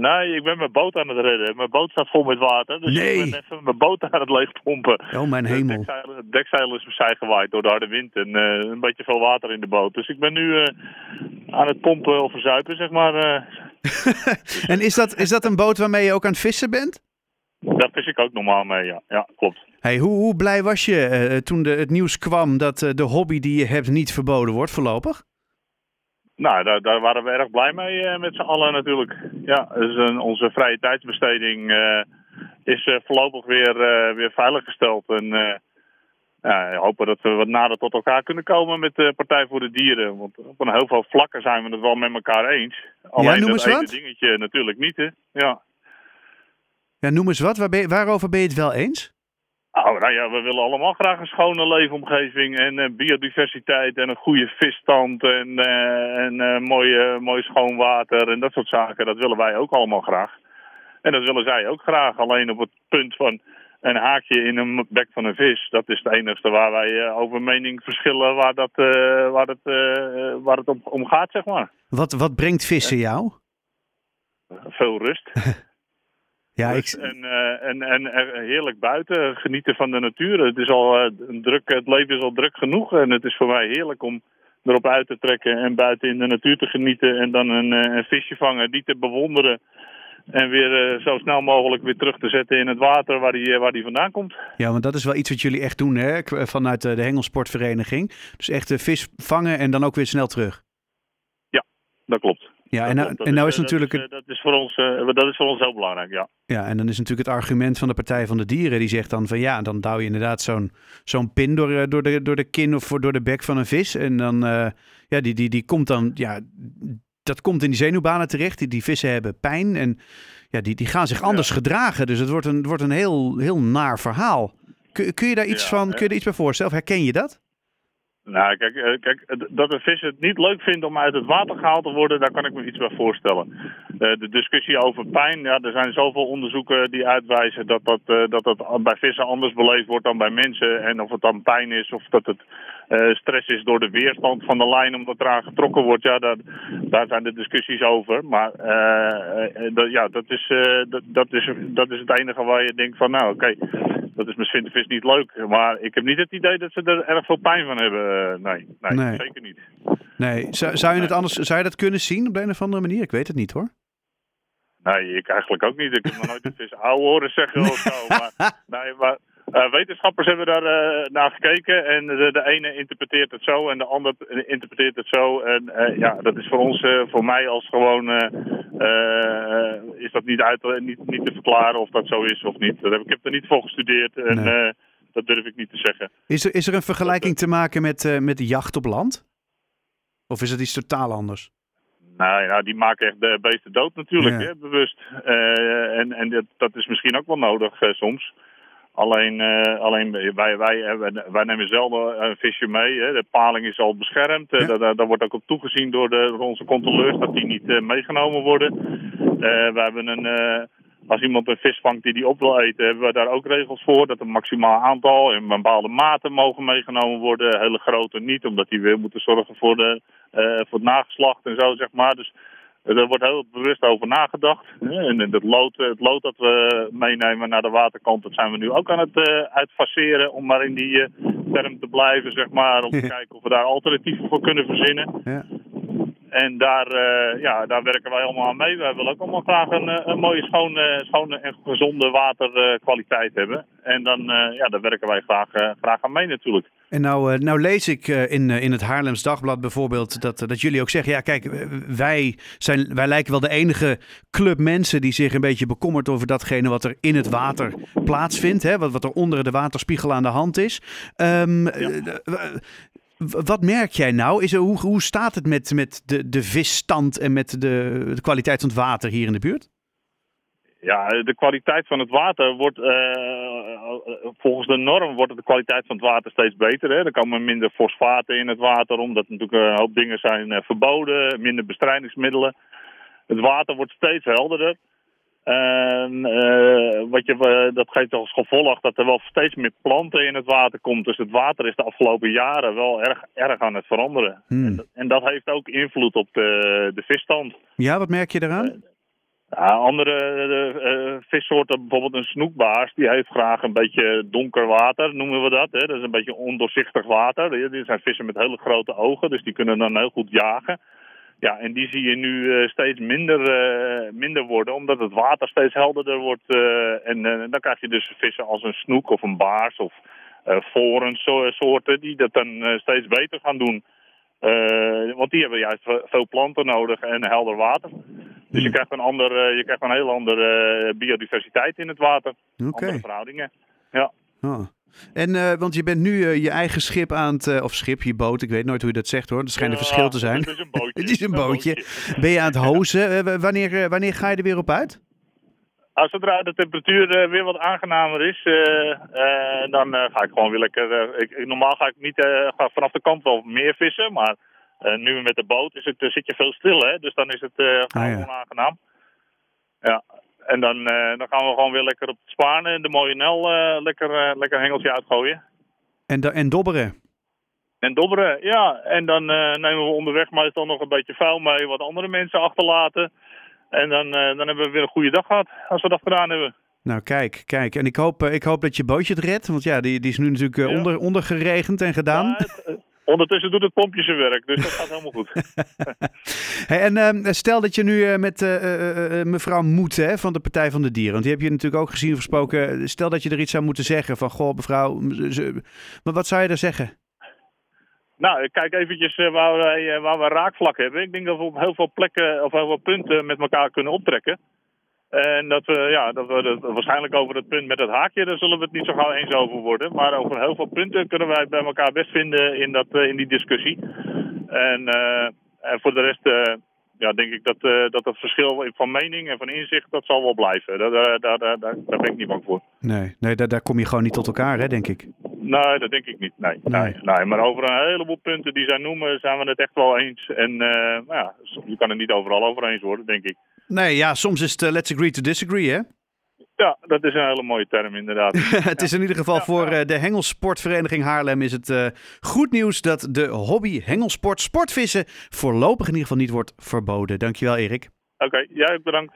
Nee, ik ben mijn boot aan het redden. Mijn boot staat vol met water. Dus Nee. ik ben even mijn boot aan het leegpompen. Oh, mijn Het hemel. dekzeil, het dekzeil is opzij gewaaid door de harde wind en eh, een beetje veel water in de boot. Dus ik ben nu eh, aan het pompen of verzuipen, zeg maar. eh. En is dat, is dat een boot waarmee je ook aan het vissen bent? daar vis ik ook normaal mee, ja. Ja, klopt. Hey, hoe, hoe blij was je toen de, het nieuws kwam dat de hobby die je hebt niet verboden wordt voorlopig? Nou, daar, daar waren we erg blij mee eh, met z'n allen natuurlijk. Ja, dus een, onze vrije tijdsbesteding eh, is eh, voorlopig weer, eh, weer veiliggesteld. En eh, ja, hopen dat we wat nader tot elkaar kunnen komen met de Partij voor de Dieren. Want op een heel veel vlakken zijn we het wel met elkaar eens. Alleen noem dat eens ene wat. dingetje natuurlijk niet, hè. Ja. Ja, noem eens wat. Waar ben je- waarover ben je het wel eens? Oh, nou ja, we willen allemaal graag een schone leefomgeving en eh, biodiversiteit en een goede visstand en, eh, en eh, mooi, mooi schoon water en dat soort zaken. Dat willen wij ook allemaal graag. En dat willen zij ook graag. Alleen op het punt van een haakje in een bek van een vis, dat is het enigste waar wij over mening verschillen waar, dat, waar, het, waar het om, om gaat, zeg maar. Wat, wat brengt vissen jou? Veel rust. Ja, ik, en, eh, en, en eh, heerlijk buiten, genieten van de natuur. Het, is al, een druk, het leven is al druk genoeg en het is voor mij heerlijk om erop uit te trekken en buiten in de natuur te genieten. En dan een, eh, een visje vangen, die te bewonderen. En weer zo snel mogelijk weer terug te zetten in het water waar die, waar die vandaan komt. ja, want dat is wel iets wat jullie echt doen hè? vanuit de Hengelsportvereniging. Dus echt vis vangen en dan ook weer snel terug. Dat klopt. Ja, en nou, en nou is, is eh, natuurlijk dat het, is, eh, dat is voor ons, eh, dat is voor ons heel belangrijk, ja. ja, en dan is natuurlijk het argument van de Partij van de Dieren. Die zegt dan van ja, dan douw je inderdaad zo'n zo'n pin door, eh, door, de, door de kin of door de bek van een vis. En dan, eh, ja, die, die, die komt dan, ja, dat komt in die zenuwbanen terecht. Die, die vissen hebben pijn en ja, die, die gaan zich anders gedragen. Dus het wordt een, wordt een heel, heel naar verhaal. Kun, kun je daar iets Ja, van, kun je er iets bij voorstellen? Herken je dat? Nou, kijk, eh, kijk, dat een vis het niet leuk vindt om uit het water gehaald te worden, daar kan ik me iets bij voorstellen. Eh, de discussie over pijn, ja, er zijn zoveel onderzoeken die uitwijzen dat dat, eh, dat dat bij vissen anders beleefd wordt dan bij mensen. En of het dan pijn is of dat het eh, stress is door de weerstand van de lijn omdat eraan getrokken wordt, ja, daar, daar zijn de discussies over. Maar eh, eh, dat, ja, dat, is, dat, dat, is, dat is het enige waar je denkt van, nou oké, dat is misschien de vis niet leuk. Maar ik heb niet het idee dat ze er erg veel pijn van hebben. Nee, nee, Nee. zeker niet. Nee, zou, zou je het anders, zou je dat kunnen zien op de een of andere manier? Ik weet het niet hoor. Nee, ik eigenlijk ook niet. Ik heb nog nooit een vis ouwe horen zeggen of zo. Maar, nee, maar eh, wetenschappers hebben daar eh, naar gekeken. En de, de ene interpreteert het zo en de ander interpreteert het zo. En eh, ja, dat is voor ons, voor mij als gewoon, is dat niet, uit, niet, niet te verklaren of dat zo is of niet. Dat heb, ik heb er niet voor gestudeerd en Nee. dat durf ik niet te zeggen. Is er, is er een vergelijking te maken met, met de jacht op land? Of is het iets totaal anders? Nou ja, die maken echt de beesten dood natuurlijk, Ja. hè, bewust. En en dat, dat is misschien ook wel nodig soms. Alleen, eh, alleen wij, wij, hebben- wij nemen zelden een visje mee. Hè. De paling is al beschermd. Eh, Ja. daar, wordt ook op toegezien door, de, door onze controleurs dat die niet eh, meegenomen worden. Eh, we hebben een, eh, als iemand een vis vangt die die op wil eten, hebben we daar ook regels voor. Dat een maximaal aantal in bepaalde maten mogen meegenomen worden. Hele grote niet, omdat die weer moeten zorgen voor, de, eh, voor het nageslacht en zo, zeg maar. Dus eh, er wordt heel bewust over nagedacht. En het lood, het lood dat we meenemen naar de waterkant, dat zijn we nu ook aan het eh uitfaceren. Om maar in die eh, term te blijven, zeg maar. Om te kijken of we daar alternatieven voor kunnen verzinnen. Ja. En daar, eh, ja, daar werken wij allemaal aan mee. Wij willen ook allemaal graag een, eh, een mooie, schone, schone en gezonde waterkwaliteit hebben. En dan, eh, ja, daar werken wij graag, eh, graag aan mee natuurlijk. En nou, eh, nou lees ik eh, in, eh, in het Haarlems Dagblad bijvoorbeeld dat, eh, dat jullie ook zeggen: ja, kijk, eh, wij, zijn, wij lijken wel de enige club mensen die zich een beetje bekommert over datgene wat er in het water plaatsvindt, hè, wat, wat er onder de waterspiegel aan de hand is. Ehm, eh, w- wat merk jij nou? Is hoe, hoe staat het met, met de, de visstand en met de, de kwaliteit van het water hier in de buurt? Ja, de kwaliteit van het water wordt, eh, volgens de norm wordt de kwaliteit van het water steeds beter. Hè. Er komen minder fosfaten in het water, omdat natuurlijk een hoop dingen zijn eh, verboden, minder bestrijdingsmiddelen. Het water wordt steeds helderder. En eh, wat je, eh, dat geeft als gevolg dat er wel steeds meer planten in het water komt. Dus het water is de afgelopen jaren wel erg, erg aan het veranderen. Hmm. En, dat- en dat heeft ook invloed op de, de visstand. Ja, wat merk je daaraan? Ja, andere uh, vissoorten, bijvoorbeeld een snoekbaars, die heeft graag een beetje donker water, noemen we dat. Hè? Dat is een beetje ondoorzichtig water. Dit zijn vissen met hele grote ogen, dus die kunnen dan heel goed jagen. Ja, en die zie je nu uh, steeds minder, uh, minder worden, omdat het water steeds helderder wordt. Uh, en dan krijg je dus vissen als een snoek of een baars of soorten die dat dan steeds beter gaan doen. want die hebben juist veel planten nodig en helder water. Dus je krijgt een, ander, je krijgt een heel andere biodiversiteit in het water. Okay. Andere verhoudingen. Ja. Oh. En, uh, want je bent nu uh, je eigen schip aan het, uh, of schip, je boot, ik weet nooit hoe je dat zegt hoor, er schijnt een verschil te zijn. Het is een bootje. het is een bootje. Ben je aan het hozen? wanneer, wanneer ga je er weer op uit? Als zodra de temperatuur weer wat aangenamer is, dan ga ik gewoon weer lekker. Ik, normaal ga ik niet ga vanaf de kant wel meer vissen, maar nu met de boot is het, zit je veel stil, hè? dus dan is het gewoon ah, ja. onaangenaam. Ja, en dan, uh, dan gaan we gewoon weer lekker op het Spaan en de mooie Nel uh, lekker, uh, lekker hengeltje uitgooien. En, en dobberen? En dobberen, ja. En dan nemen we onderweg meestal nog een beetje vuil mee, wat andere mensen achterlaten. En dan, dan hebben we weer een goede dag gehad, als we dat gedaan hebben. Nou, kijk, kijk. En ik hoop, ik hoop dat je bootje het redt. Want ja, die, die is nu natuurlijk ja. onder, ondergeregend en gedaan. Ja, het, Ondertussen doet het pompje zijn werk, dus dat gaat helemaal goed. hey, en uh, stel dat je nu uh, met uh, mevrouw Moed hè, van de Partij van de Dieren, want die heb je natuurlijk ook gezien of gesproken. Stel dat je er iets zou moeten zeggen van, goh mevrouw, maar wat zou je daar zeggen? Nou, kijk eventjes waar, wij, waar we raakvlak hebben. Ik denk dat we op heel veel plekken of heel veel punten met elkaar kunnen optrekken. En dat we, ja, dat we het, waarschijnlijk over het punt met het haakje, daar zullen we het niet zo gauw eens over worden. Maar over heel veel punten kunnen wij bij elkaar best vinden in, dat, uh, in die discussie. En, uh, en voor de rest uh, ja, denk ik dat, dat het verschil van mening en van inzicht, dat zal wel blijven. Daar, daar, daar, daar, daar ben ik niet bang voor. Nee, nee daar, daar kom je gewoon niet tot elkaar, hè, denk ik. Nee, dat denk ik niet. Nee, nee. nee, Maar over een heleboel punten die zij noemen, zijn we het echt wel eens. En nou ja, je kan het niet overal over eens worden, denk ik. Nee, ja, soms is het uh, let's agree to disagree, hè? Ja, dat is een hele mooie term inderdaad. het is in ieder geval voor uh, de Hengelsportvereniging Haarlem is het uh, goed nieuws dat de hobby hengelsport sportvissen voorlopig in ieder geval niet wordt verboden. Dankjewel Erik. Oké, okay, jij bedankt.